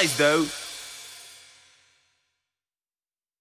nice though.